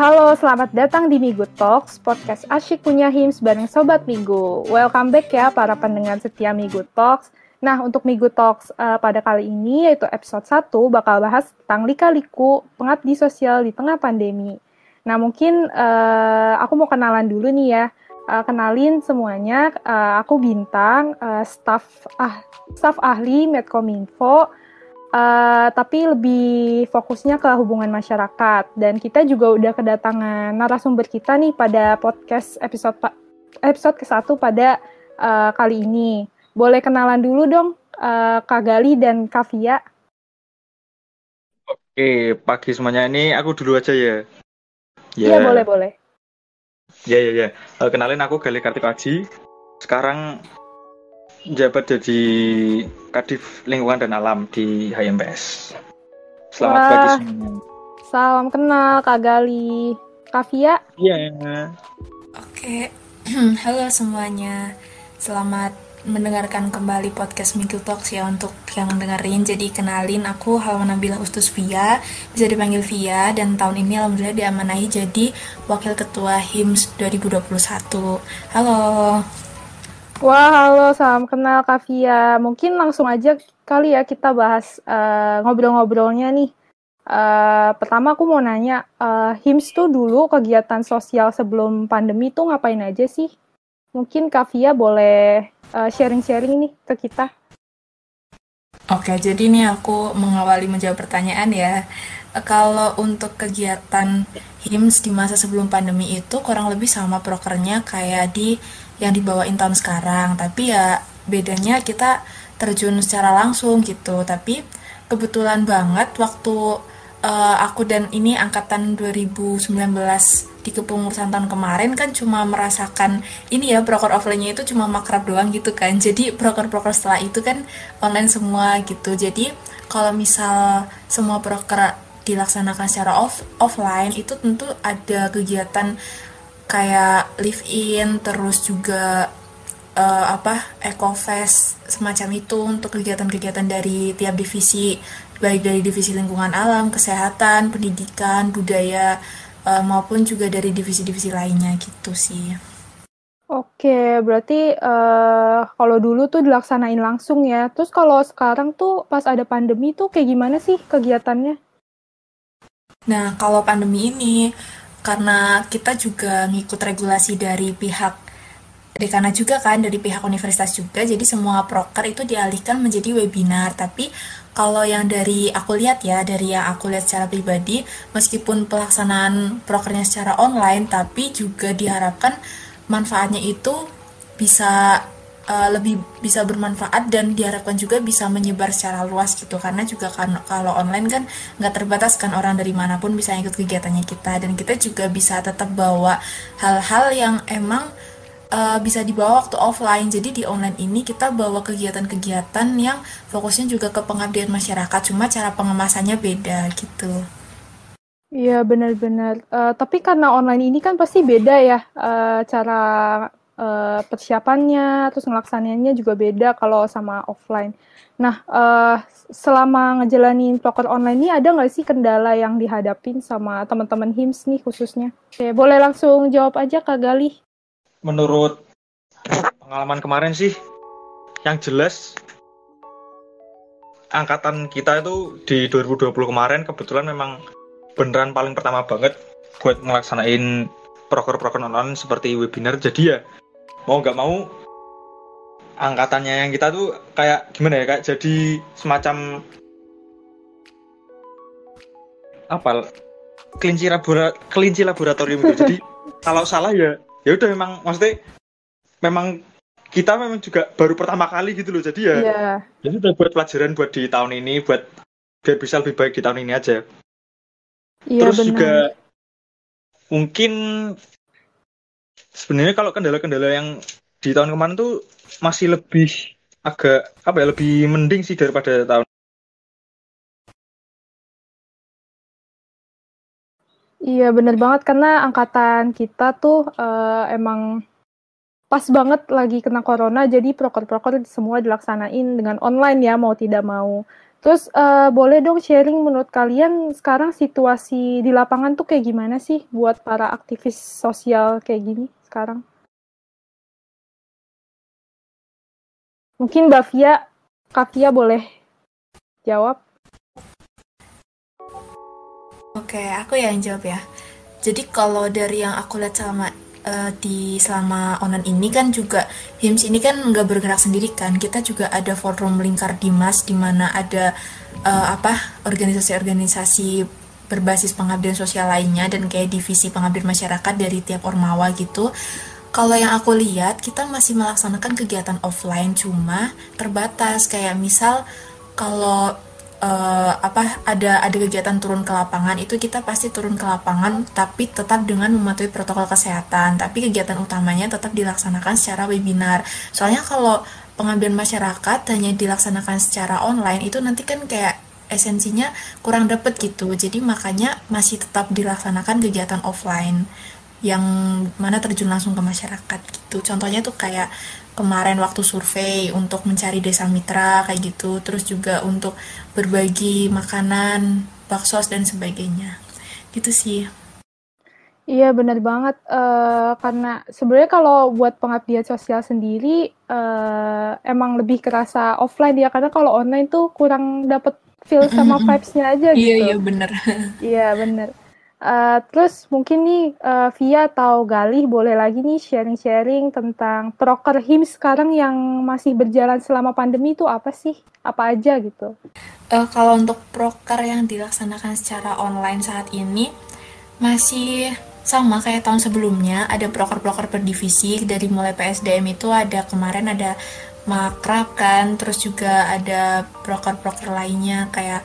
Halo, selamat datang di Migu Talks, podcast asyik punya HIMS bareng Sobat Migu. Welcome back ya para pendengar setia Migu Talks. Nah, untuk Migu Talks uh, pada kali ini, yaitu episode 1, bakal bahas tentang lika-liku pengabdi sosial di tengah pandemi. Nah, mungkin uh, aku mau kenalan dulu nih ya. Uh, kenalin semuanya, uh, aku Bintang, uh, staff ah, staff ahli Medcominfo, uh, tapi lebih fokusnya ke hubungan masyarakat. Dan kita juga udah kedatangan narasumber kita nih pada podcast episode episode ke-1 pada uh, kali ini. Boleh kenalan dulu dong, uh, Kak Gali dan Kak Via. Oke, pagi semuanya ini aku dulu aja ya. Iya, yeah. boleh, boleh. Ya, ya, ya. Kenalin aku Gali Kartik Aji. Sekarang jabat jadi Kadif Lingkungan dan Alam di HMPS. Selamat Wah, pagi semuanya. Salam kenal Kak Gali. Kak Via? Iya. Oke, halo semuanya. Selamat mendengarkan kembali podcast Minggu Talks ya untuk yang dengerin. Jadi kenalin aku Halwana Nabila Ustus Via, bisa dipanggil Via dan tahun ini alhamdulillah diamanahi jadi Wakil Ketua HIMS 2021. Halo. Wah, halo, salam kenal Kak Via. Mungkin langsung aja kali ya kita bahas uh, ngobrol-ngobrolnya nih. Uh, pertama aku mau nanya, uh, HIMS tuh dulu kegiatan sosial sebelum pandemi tuh ngapain aja sih? Mungkin Kak Via boleh sharing-sharing uh, nih ke kita. Oke, jadi ini aku mengawali menjawab pertanyaan ya. Kalau untuk kegiatan HIMS di masa sebelum pandemi itu kurang lebih sama prokernya kayak di yang dibawain tahun sekarang. Tapi ya bedanya kita terjun secara langsung gitu. Tapi kebetulan banget waktu uh, aku dan ini angkatan 2019 di kepengurusan tahun kemarin kan cuma merasakan ini ya proker offline-nya itu cuma makrab doang gitu kan. Jadi proker-proker setelah itu kan online semua gitu. Jadi kalau misal semua proker dilaksanakan secara off offline itu tentu ada kegiatan kayak live in terus juga uh, apa ecofest semacam itu untuk kegiatan-kegiatan dari tiap divisi baik dari divisi lingkungan alam, kesehatan, pendidikan, budaya uh, maupun juga dari divisi-divisi lainnya gitu sih. Oke, berarti uh, kalau dulu tuh dilaksanain langsung ya. Terus kalau sekarang tuh pas ada pandemi tuh kayak gimana sih kegiatannya? Nah, kalau pandemi ini karena kita juga ngikut regulasi dari pihak dekana juga kan dari pihak universitas juga. Jadi semua proker itu dialihkan menjadi webinar. Tapi kalau yang dari aku lihat ya dari yang aku lihat secara pribadi meskipun pelaksanaan prokernya secara online tapi juga diharapkan manfaatnya itu bisa uh, lebih bisa bermanfaat dan diharapkan juga bisa menyebar secara luas gitu. Karena juga kan kalau online kan nggak terbatas kan orang dari mana pun bisa ikut kegiatannya kita. Dan kita juga bisa tetap bawa hal-hal yang emang uh, bisa dibawa waktu offline. Jadi di online ini kita bawa kegiatan-kegiatan yang fokusnya juga ke pengabdian masyarakat. Cuma cara pengemasannya beda gitu. Iya benar-benar. Uh, tapi karena online ini kan pasti beda ya uh, cara uh, persiapannya, terus ngelaksanainnya juga beda kalau sama offline. Nah, uh, selama ngejalanin poker online ini ada nggak sih kendala yang dihadapin sama teman-teman HIMS nih khususnya? Oke, boleh langsung jawab aja Kak Gali. Menurut pengalaman kemarin sih, yang jelas angkatan kita itu di 2020 kemarin kebetulan memang beneran paling pertama banget buat ngelaksanain proker-proker online seperti webinar. Jadi ya mau nggak mau angkatannya yang kita tuh kayak gimana ya kayak jadi semacam apa kelinci labora kelinci laboratorium gitu. jadi kalau salah ya ya udah memang maksudnya memang kita memang juga baru pertama kali gitu loh jadi ya yeah. jadi udah buat pelajaran buat di tahun ini buat biar bisa lebih baik di tahun ini aja yeah, terus bener. juga mungkin sebenarnya kalau kendala-kendala yang di tahun kemarin tuh masih lebih agak apa ya lebih mending sih daripada tahun Iya bener banget karena angkatan kita tuh uh, emang pas banget lagi kena corona jadi proker-proker semua dilaksanain dengan online ya mau tidak mau. Terus uh, boleh dong sharing menurut kalian sekarang situasi di lapangan tuh kayak gimana sih buat para aktivis sosial kayak gini sekarang? Mungkin Mbak Fia, Kak Fia boleh jawab. Oke, aku yang jawab ya. Jadi kalau dari yang aku lihat selama uh, di selama onan ini kan juga HIMS ini kan nggak bergerak sendiri kan. Kita juga ada forum lingkar dimas di mana ada uh, apa organisasi-organisasi berbasis pengabdian sosial lainnya dan kayak divisi pengabdian masyarakat dari tiap ormawa gitu. Kalau yang aku lihat kita masih melaksanakan kegiatan offline cuma terbatas. Kayak misal kalau uh, apa ada ada kegiatan turun ke lapangan itu kita pasti turun ke lapangan tapi tetap dengan mematuhi protokol kesehatan. Tapi kegiatan utamanya tetap dilaksanakan secara webinar. Soalnya kalau pengambilan masyarakat hanya dilaksanakan secara online itu nanti kan kayak esensinya kurang dapet gitu. Jadi makanya masih tetap dilaksanakan kegiatan offline yang mana terjun langsung ke masyarakat gitu. Contohnya tuh kayak kemarin waktu survei untuk mencari desa mitra kayak gitu terus juga untuk berbagi makanan bakso dan sebagainya. Gitu sih. Iya benar banget. Uh, karena sebenarnya kalau buat pengabdian sosial sendiri uh, emang lebih kerasa offline ya karena kalau online tuh kurang dapet feel sama vibes-nya aja iya, gitu. Iya iya benar. Iya benar. Uh, terus mungkin nih uh, Via atau Galih boleh lagi nih sharing-sharing tentang proker HIM sekarang yang masih berjalan selama pandemi itu apa sih? Apa aja gitu? Uh, kalau untuk proker yang dilaksanakan secara online saat ini masih sama kayak tahun sebelumnya ada proker-proker per divisi dari mulai PSDM itu ada kemarin ada makrab kan terus juga ada proker-proker lainnya kayak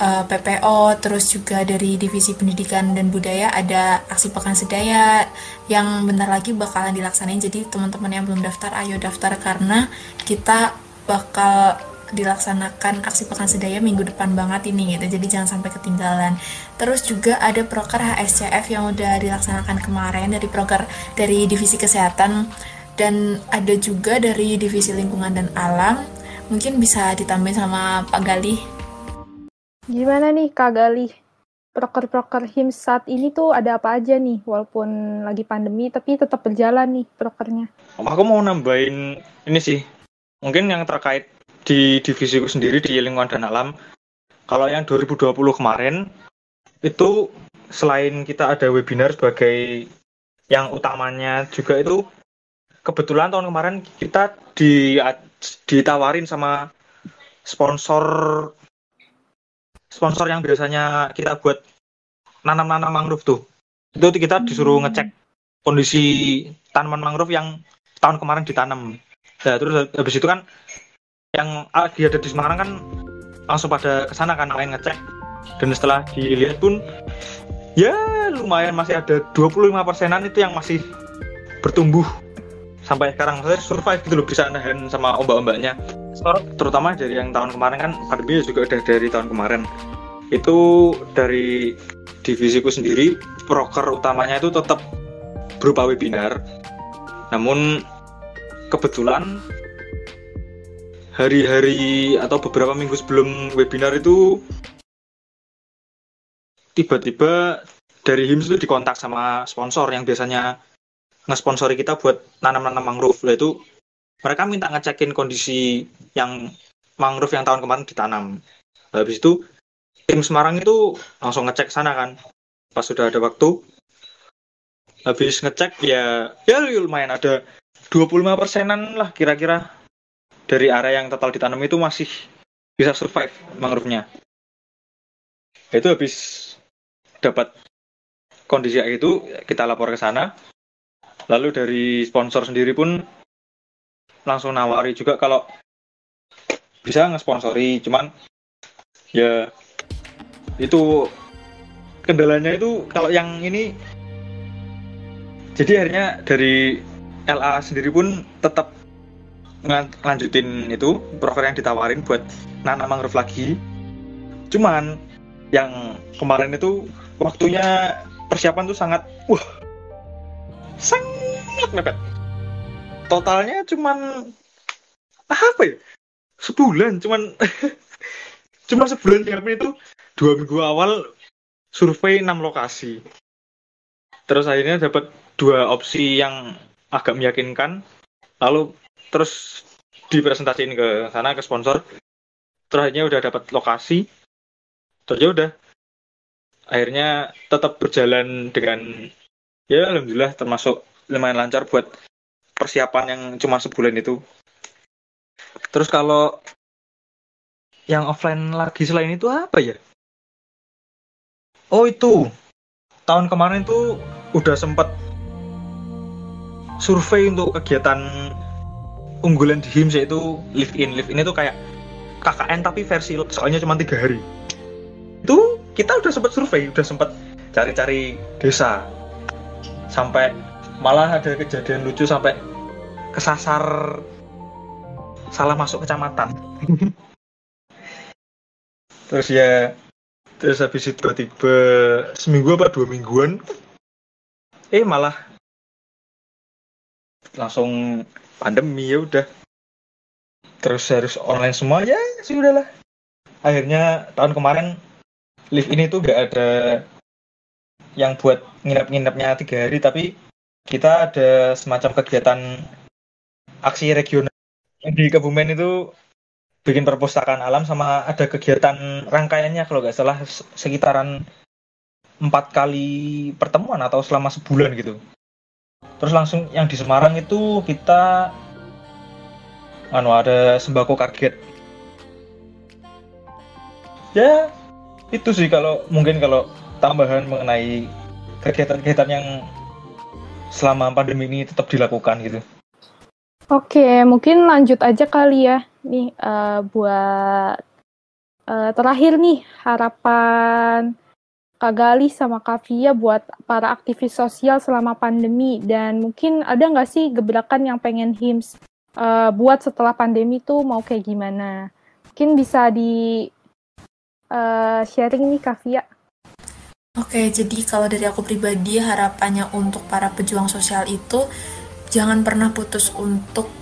uh, eh, PPO, terus juga dari Divisi Pendidikan dan Budaya ada aksi Pekan Sedaya yang bentar lagi bakalan dilaksanain. Jadi teman-teman yang belum daftar, ayo daftar karena kita bakal dilaksanakan aksi Pekan Sedaya minggu depan banget ini gitu. Jadi jangan sampai ketinggalan. Terus juga ada proker HSCF yang udah dilaksanakan kemarin dari proker dari Divisi Kesehatan dan ada juga dari Divisi Lingkungan dan Alam. Mungkin bisa ditambahin sama Pak Galih Gimana nih Kak Galih? Proker-proker HIMS saat ini tuh ada apa aja nih? Walaupun lagi pandemi, tapi tetap berjalan nih prokernya. Aku mau nambahin ini sih. Mungkin yang terkait di divisiku sendiri di lingkungan dan alam. Kalau yang 2020 kemarin, itu selain kita ada webinar sebagai yang utamanya juga itu kebetulan tahun kemarin kita di ditawarin sama sponsor sponsor yang biasanya kita buat nanam-nanam mangrove tuh. Itu kita disuruh ngecek kondisi tanaman mangrove yang tahun kemarin ditanam. Nah terus habis itu kan yang lagi ada di Semarang kan langsung pada ke sana kan main ngecek. Dan setelah dilihat pun ya lumayan masih ada 25 persenan itu yang masih bertumbuh sampai sekarang. Saya survive gitu loh bisa nahan sama ombak-ombaknya. Terutama dari yang tahun kemarin kan pandemi juga udah dari tahun kemarin. Itu dari divisiku sendiri broker utamanya itu tetap berupa webinar. Namun kebetulan hari-hari atau beberapa minggu sebelum webinar itu tiba-tiba dari HIMS itu dikontak sama sponsor yang biasanya ngesponsori kita buat nanam-nanam mangrove. Lah itu mereka minta ngecekin kondisi yang mangrove yang tahun kemarin ditanam. Habis itu tim Semarang itu langsung ngecek sana kan pas sudah ada waktu. Habis ngecek ya ya lumayan ada 25 persenan lah kira-kira dari area yang total ditanam itu masih bisa survive mangrove-nya. Itu habis dapat kondisi itu kita lapor ke sana lalu dari sponsor sendiri pun langsung nawari juga kalau bisa nge-sponsori cuman ya itu kendalanya itu kalau yang ini. Jadi akhirnya dari LA sendiri pun tetap lanjutin itu proker yang ditawarin buat nanam mangrove lagi. Cuman yang kemarin itu waktunya persiapan tuh sangat wah sangat mepet totalnya cuman apa ya? Sebulan cuman cuma sebulan kami itu dua minggu awal survei enam lokasi. Terus akhirnya dapat dua opsi yang agak meyakinkan. Lalu terus dipresentasiin ke sana ke sponsor. Terakhirnya udah dapat lokasi. Terus ya udah. Akhirnya tetap berjalan dengan ya alhamdulillah termasuk lumayan lancar buat persiapan yang cuma sebulan itu. Terus kalau yang offline lagi selain itu apa ya? Oh itu. Tahun kemarin tuh udah sempat survei untuk kegiatan unggulan di HIMS yaitu live in. Live in itu kayak KKN tapi versi soalnya cuma tiga hari. Itu kita udah sempat survei udah sempat cari-cari desa. Sampai malah ada kejadian lucu sampai kesasar salah masuk kecamatan. Terus ya terus habis itu tiba seminggu apa dua mingguan eh malah langsung pandemi ya udah. Terus harus online semua ya sudah lah akhirnya tahun kemarin live ini tuh gak ada yang buat nginep-nginepnya tiga hari tapi kita ada semacam kegiatan aksi regional. Di Kebumen itu bikin perpustakaan alam sama ada kegiatan rangkaiannya kalau nggak salah sekitaran empat kali pertemuan atau selama sebulan gitu. Terus langsung yang di Semarang itu kita anu ada sembako kaget. Ya itu sih kalau mungkin kalau tambahan mengenai kegiatan-kegiatan yang selama pandemi ini tetap dilakukan gitu. Oke, mungkin lanjut aja kali ya nih uh, buat uh, terakhir nih harapan Kak Gali sama Kak Via buat para aktivis sosial selama pandemi dan mungkin ada nggak sih gebrakan yang pengen HIMS uh, buat setelah pandemi tuh mau kayak gimana? Mungkin bisa di uh, sharing nih Kak Via. Oke, jadi kalau dari aku pribadi harapannya untuk para pejuang sosial itu jangan pernah putus untuk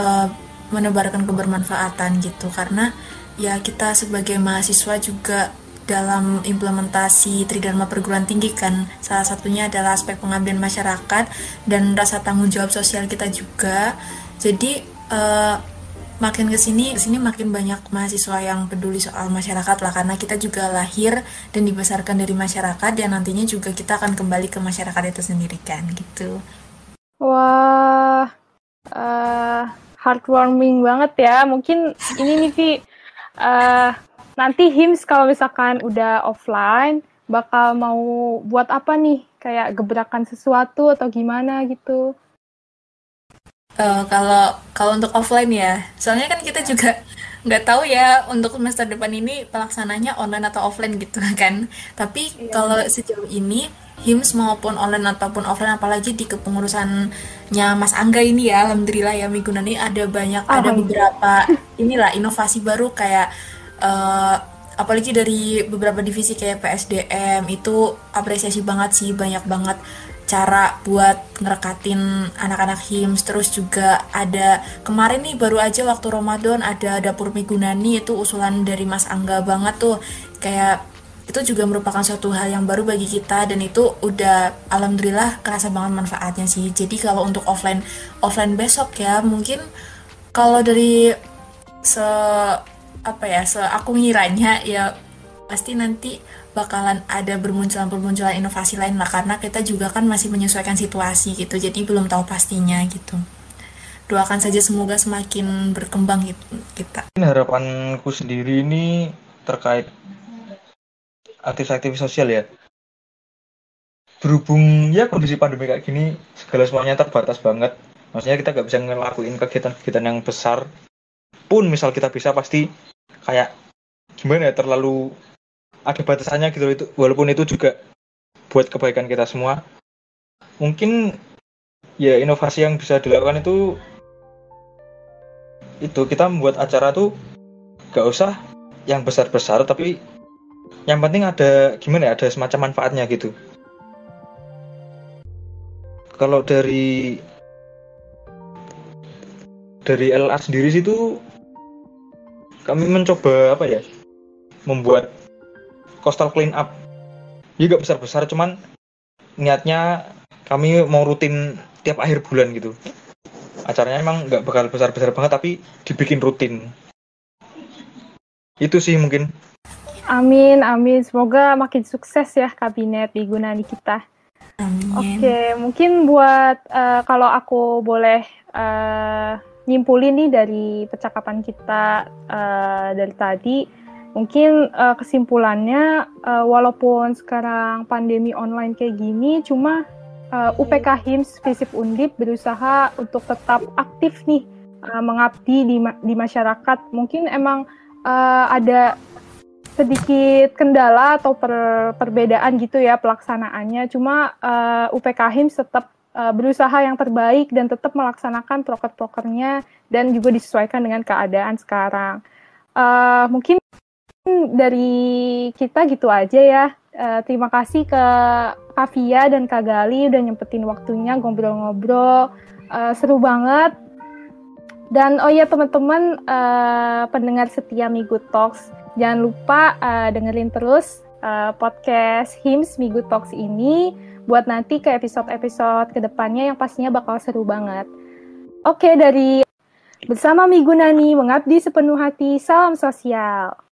uh, menebarkan kebermanfaatan gitu. Karena ya kita sebagai mahasiswa juga dalam implementasi Tridharma perguruan tinggi kan salah satunya adalah aspek pengabdian masyarakat dan rasa tanggung jawab sosial kita juga. Jadi uh, makin ke sini ke sini makin banyak mahasiswa yang peduli soal masyarakat lah karena kita juga lahir dan dibesarkan dari masyarakat dan nantinya juga kita akan kembali ke masyarakat itu sendiri kan gitu wah uh, heartwarming banget ya. Mungkin ini nih Vi, uh, nanti HIMS kalau misalkan udah offline, bakal mau buat apa nih? Kayak gebrakan sesuatu atau gimana gitu? Uh, kalau kalau untuk offline ya, soalnya kan kita juga nggak tahu ya untuk semester depan ini pelaksananya online atau offline gitu kan. Tapi iya. kalau sejauh ini HIMS maupun online ataupun offline apalagi di kepengurusannya Mas Angga ini ya alhamdulillah ya minggu ini ada banyak ada beberapa inilah inovasi baru kayak uh, apalagi dari beberapa divisi kayak PSDM itu apresiasi banget sih banyak banget cara buat ngerekatin anak-anak HIMS. Terus juga ada kemarin nih baru aja waktu Ramadan ada dapur Migunani itu usulan dari Mas Angga banget tuh. Kayak itu juga merupakan suatu hal yang baru bagi kita dan itu udah alhamdulillah kerasa banget manfaatnya sih. Jadi kalau untuk offline offline besok ya mungkin kalau dari se apa ya se aku ngiranya ya pasti nanti bakalan ada bermunculan-bermunculan inovasi lain lah karena kita juga kan masih menyesuaikan situasi gitu jadi belum tahu pastinya gitu. Doakan saja semoga semakin berkembang gitu kita. Harapanku sendiri ini terkait aktivis-aktivis sosial ya. Berhubung ya kondisi pandemi kayak gini segala semuanya terbatas banget. Maksudnya kita nggak bisa ngelakuin kegiatan-kegiatan yang besar pun misal kita bisa pasti kayak gimana ya terlalu ada batasannya gitu itu walaupun itu juga buat kebaikan kita semua. Mungkin ya inovasi yang bisa dilakukan itu itu kita membuat acara tuh gak usah yang besar-besar tapi yang penting ada gimana ya ada semacam manfaatnya gitu. Kalau dari dari LA sendiri sih tuh kami mencoba apa ya membuat coastal clean up. Gak besar-besar, cuman niatnya kami mau rutin tiap akhir bulan gitu. Acaranya emang nggak bakal besar-besar banget, tapi dibikin rutin. Itu sih mungkin. Amin, amin. Semoga makin sukses ya kabinet di Gunani kita. Oke, mungkin buat uh, kalau aku boleh uh, nyimpulin nih dari percakapan kita uh, dari tadi, mungkin uh, kesimpulannya uh, walaupun sekarang pandemi online kayak gini, cuma uh, UPK HIMS Visip Undip berusaha untuk tetap aktif nih uh, mengabdi di ma di masyarakat. Mungkin emang uh, ada sedikit kendala atau per, perbedaan gitu ya pelaksanaannya. Cuma uh, eh, UPK HIMS tetap berusaha yang terbaik dan tetap melaksanakan proker-prokernya dan juga disesuaikan dengan keadaan sekarang. Uh, mungkin dari kita gitu aja ya. Uh, terima kasih ke Kavia dan Kak Gali udah nyempetin waktunya ngobrol-ngobrol. Uh, seru banget. Dan oh ya teman-teman uh, pendengar setia Migu Talks, Jangan lupa uh, dengerin terus uh, podcast HIMS Migu Talks ini buat nanti ke episode-episode ke depannya yang pastinya bakal seru banget. Oke, dari bersama Migu Nani mengabdi sepenuh hati, salam sosial.